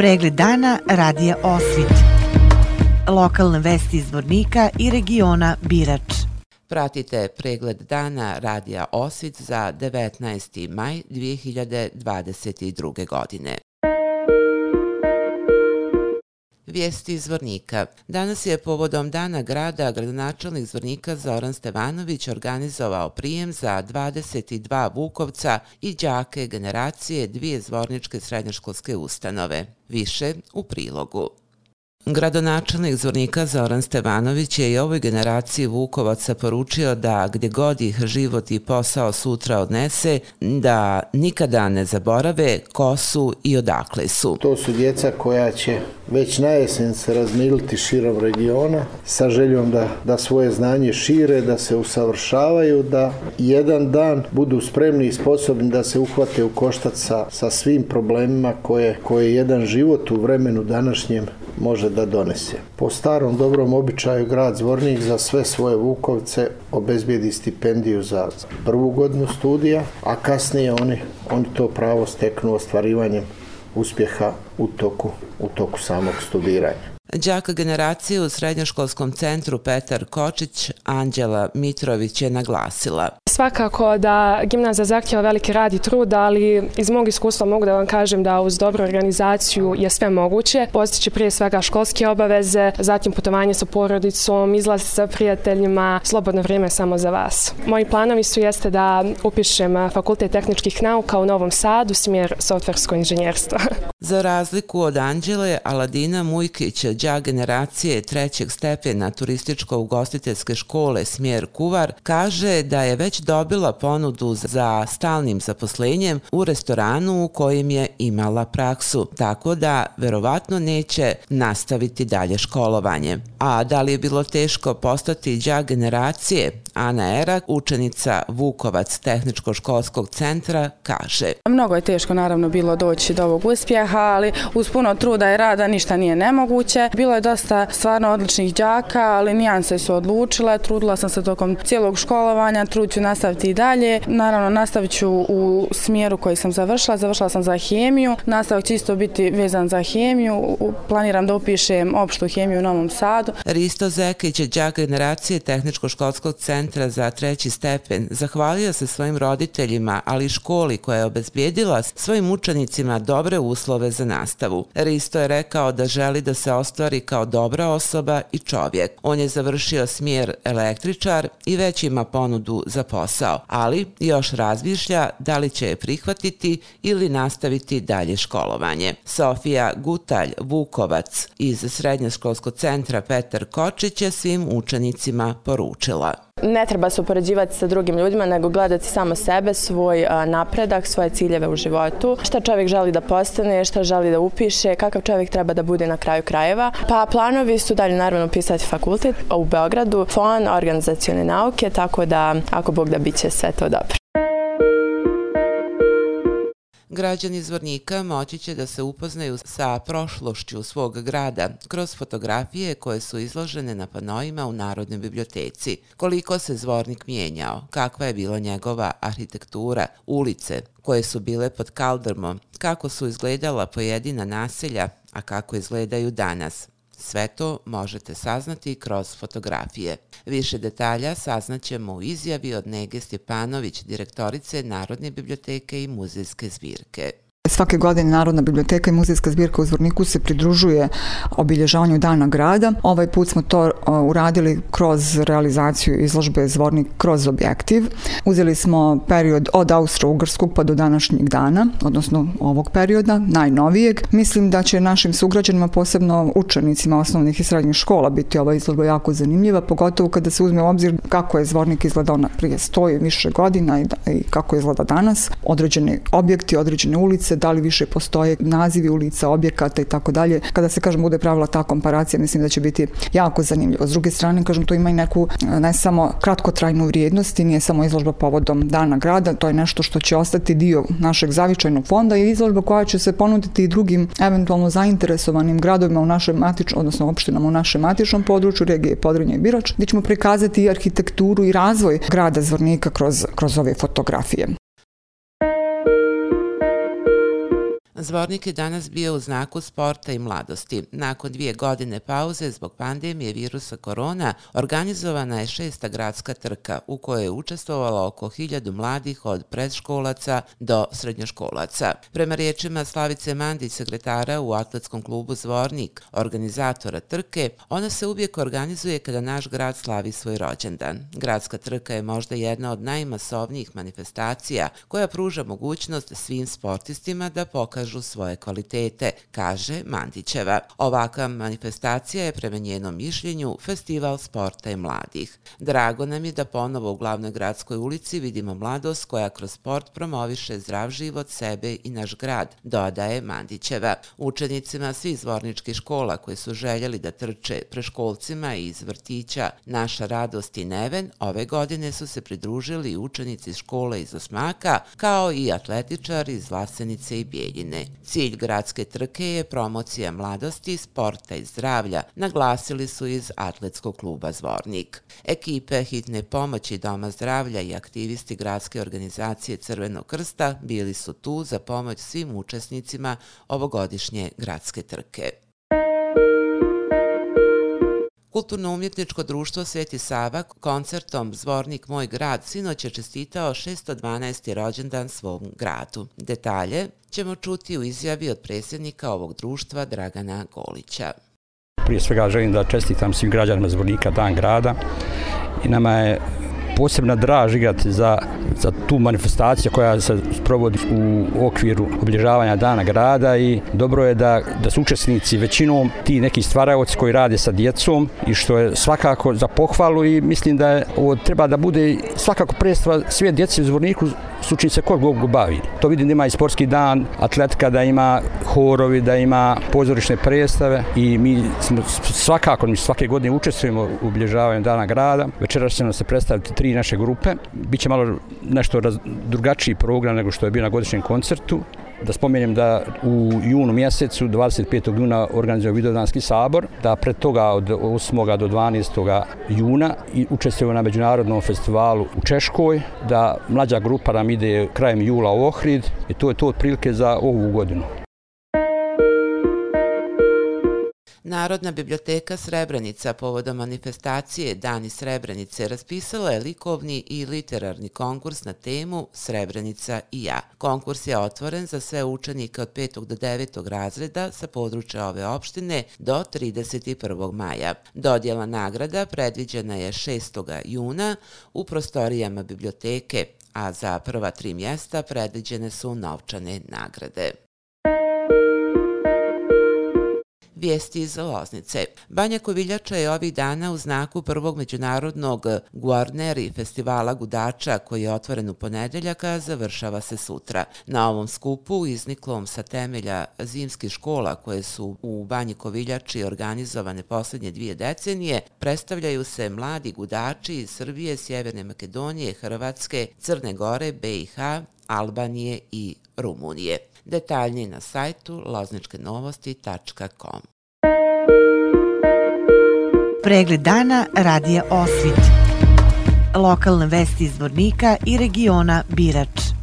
Pregled dana radija Osvit. Lokalne vesti iz Vornika i regiona Birač. Pratite pregled dana radija Osvit za 19. maj 2022. godine. Vijesti iz Zvornika. Danas je povodom Dana grada gradonačelnik Zvornika Zoran Stevanović organizovao prijem za 22 Vukovca i džake generacije dvije zvorničke srednjoškolske ustanove. Više u prilogu. Gradonačelnik Zvornika Zoran Stevanović je i ovoj generaciji Vukovaca poručio da gdje god ih život i posao sutra odnese, da nikada ne zaborave ko su i odakle su. To su djeca koja će već na jesen se razmiliti širom regiona sa željom da, da svoje znanje šire, da se usavršavaju, da jedan dan budu spremni i sposobni da se uhvate u koštac sa, sa svim problemima koje, koje jedan život u vremenu današnjem može da donese. Po starom dobrom običaju grad Zvornik za sve svoje Vukovce obezbijedi stipendiju za prvu godinu studija, a kasnije oni, oni to pravo steknu ostvarivanjem uspjeha u toku, u toku samog studiranja. Đaka generacije u srednjoškolskom centru Petar Kočić, Anđela Mitrović je naglasila. Svakako da gimnazija zahtjeva veliki rad i trud, ali iz mog iskustva mogu da vam kažem da uz dobru organizaciju je sve moguće. Postići prije svega školske obaveze, zatim putovanje sa porodicom, izlaz sa prijateljima, slobodno vrijeme samo za vas. Moji planovi su jeste da upišem Fakultet tehničkih nauka u Novom Sadu, smjer softversko inženjerstvo. Za razliku od Anđele, Aladina Mujkića, đa generacije trećeg stepena turističko-ugostiteljske škole smjer Kuvar, kaže da je već dobila ponudu za stalnim zaposlenjem u restoranu u kojem je imala praksu, tako da verovatno neće nastaviti dalje školovanje. A da li je bilo teško postati đak generacije? Ana Erak, učenica Vukovac tehničko-školskog centra, kaže. Mnogo je teško naravno bilo doći do ovog uspjeha, ali uz puno truda i rada ništa nije nemoguće. Bilo je dosta stvarno odličnih đaka, ali nijanse su odlučile. Trudila sam se tokom cijelog školovanja, trud ću nastaviti i dalje. Naravno, nastavit ću u smjeru koji sam završila. Završila sam za hemiju. Nastavak će isto biti vezan za hemiju. Planiram da upišem opštu hemiju u Novom Sadu. Risto Zekić je đak generacije Tehničko-školskog centra za treći stepen. Zahvalio se svojim roditeljima, ali i školi koja je obezbijedila svojim učenicima dobre uslove za nastavu. Risto je rekao da želi da se ostvari kao dobra osoba i čovjek. On je završio smjer električar i već ima ponudu za posao, ali još razmišlja da li će je prihvatiti ili nastaviti dalje školovanje. Sofija Gutalj Vukovac iz Srednjoškolskog centra Petar Kočić je svim učenicima poručila. Ne treba se upoređivati sa drugim ljudima, nego gledati samo sebe, svoj napredak, svoje ciljeve u životu. Šta čovjek želi da postane, šta želi da upiše, kakav čovjek treba da bude na kraju krajeva. Pa planovi su dalje naravno pisati fakultet u Beogradu, FON, organizacijone nauke, tako da ako Bog da bit će sve to dobro. Građani Zvornika moći će da se upoznaju sa prošlošću svog grada kroz fotografije koje su izložene na panojima u Narodnoj biblioteci. Koliko se Zvornik mijenjao, kakva je bila njegova arhitektura, ulice koje su bile pod kaldrmom, kako su izgledala pojedina naselja, a kako izgledaju danas. Sve to možete saznati kroz fotografije. Više detalja saznaćemo u izjavi od Nege Stjepanović, direktorice Narodne biblioteke i muzejske zbirke. Svake godine Narodna biblioteka i muzejska zbirka u Zvorniku se pridružuje obilježavanju dana grada. Ovaj put smo to e, uradili kroz realizaciju izložbe Zvornik kroz objektiv. Uzeli smo period od Austro-Ugrskog pa do današnjeg dana, odnosno ovog perioda, najnovijeg. Mislim da će našim sugrađanima, posebno učenicima osnovnih i srednjih škola, biti ova izložba jako zanimljiva, pogotovo kada se uzme u obzir kako je Zvornik izgledao prije stoje više godina i kako izgleda danas. Određeni objekti, određene ulice, da li više postoje nazivi ulica, objekata i tako dalje. Kada se, kažem, bude pravila ta komparacija, mislim da će biti jako zanimljivo. S druge strane, kažem, to ima i neku ne samo kratkotrajnu vrijednost i nije samo izložba povodom dana grada, to je nešto što će ostati dio našeg zavičajnog fonda i izložba koja će se ponuditi i drugim eventualno zainteresovanim gradovima u našem matičnom, odnosno opštinama u našem matičnom području, regije Podrinje i Birač, gdje ćemo prikazati i arhitekturu i razvoj grada Zvornika kroz, kroz ove fotografije. Zvornik je danas bio u znaku sporta i mladosti. Nakon dvije godine pauze zbog pandemije virusa korona, organizovana je šesta gradska trka u kojoj je učestvovalo oko hiljadu mladih od predškolaca do srednjoškolaca. Prema riječima Slavice Mandić, sekretara u atletskom klubu Zvornik, organizatora trke, ona se uvijek organizuje kada naš grad slavi svoj rođendan. Gradska trka je možda jedna od najmasovnijih manifestacija koja pruža mogućnost svim sportistima da pokažu svoje kvalitete, kaže Mandićeva. Ovakva manifestacija je prema njenom mišljenju Festival sporta i mladih. Drago nam je da ponovo u glavnoj gradskoj ulici vidimo mladost koja kroz sport promoviše zdrav život sebe i naš grad, dodaje Mandićeva. Učenicima svih zvorničkih škola koji su željeli da trče preškolcima iz vrtića Naša radost i Neven, ove godine su se pridružili učenici škole iz Osmaka, kao i atletičari iz Vlasenice i Bijeljine. Cilj gradske trke je promocija mladosti, sporta i zdravlja, naglasili su iz Atletskog kluba Zvornik. Ekipe hitne pomoći Doma zdravlja i aktivisti gradske organizacije Crvenog krsta bili su tu za pomoć svim učesnicima ovogodišnje gradske trke. Kulturno-umjetničko društvo Sveti Sava koncertom Zvornik Moj grad sinoć je čestitao 612. rođendan svom gradu. Detalje ćemo čuti u izjavi od predsjednika ovog društva Dragana Golića. Prije svega želim da čestitam svim građanima Zvornika Dan grada i nama je posebna draž igrati za, za tu manifestaciju koja se provodi u okviru obilježavanja dana grada i dobro je da, da su učesnici većinom ti neki stvarajovci koji rade sa djecom i što je svakako za pohvalu i mislim da je ovo treba da bude svakako predstava sve djece u zvorniku sluči se kog go bavi. To vidim da ima i sportski dan, atletika da ima horovi, da ima pozorišne predstave i mi smo svakako, mi svake godine učestvujemo u obilježavanju dana grada. Večeras će nam se predstaviti tri naše grupe. Biće malo nešto raz, drugačiji program nego što je bio na godišnjem koncertu. Da spomenem da u junu mjesecu, 25. juna, organizuje Vidodanski sabor, da pred toga od 8. do 12. juna i učestvuje na Međunarodnom festivalu u Češkoj, da mlađa grupa nam ide krajem jula u Ohrid i to je to otprilike za ovu godinu. Narodna biblioteka Srebrenica povodom manifestacije Dani Srebrenice raspisala je likovni i literarni konkurs na temu Srebrenica i ja. Konkurs je otvoren za sve učenike od 5. do 9. razreda sa područja ove opštine do 31. maja. Dodjela nagrada predviđena je 6. juna u prostorijama biblioteke, a za prva tri mjesta predviđene su novčane nagrade. Vijesti iz Loznice. Banja Koviljača je ovih dana u znaku prvog međunarodnog Guarneri festivala gudača koji je otvoren u ponedeljaka, završava se sutra. Na ovom skupu, izniklom sa temelja zimskih škola koje su u Banji Koviljači organizovane posljednje dvije decenije, predstavljaju se mladi gudači iz Srbije, Sjeverne Makedonije, Hrvatske, Crne Gore, BiH, Albanije i Rumunije. Detaljnije na sajtu lozničkenovosti.com. Pregled dana radija Osvit. Lokalne vesti iz Vornika i regiona Birač.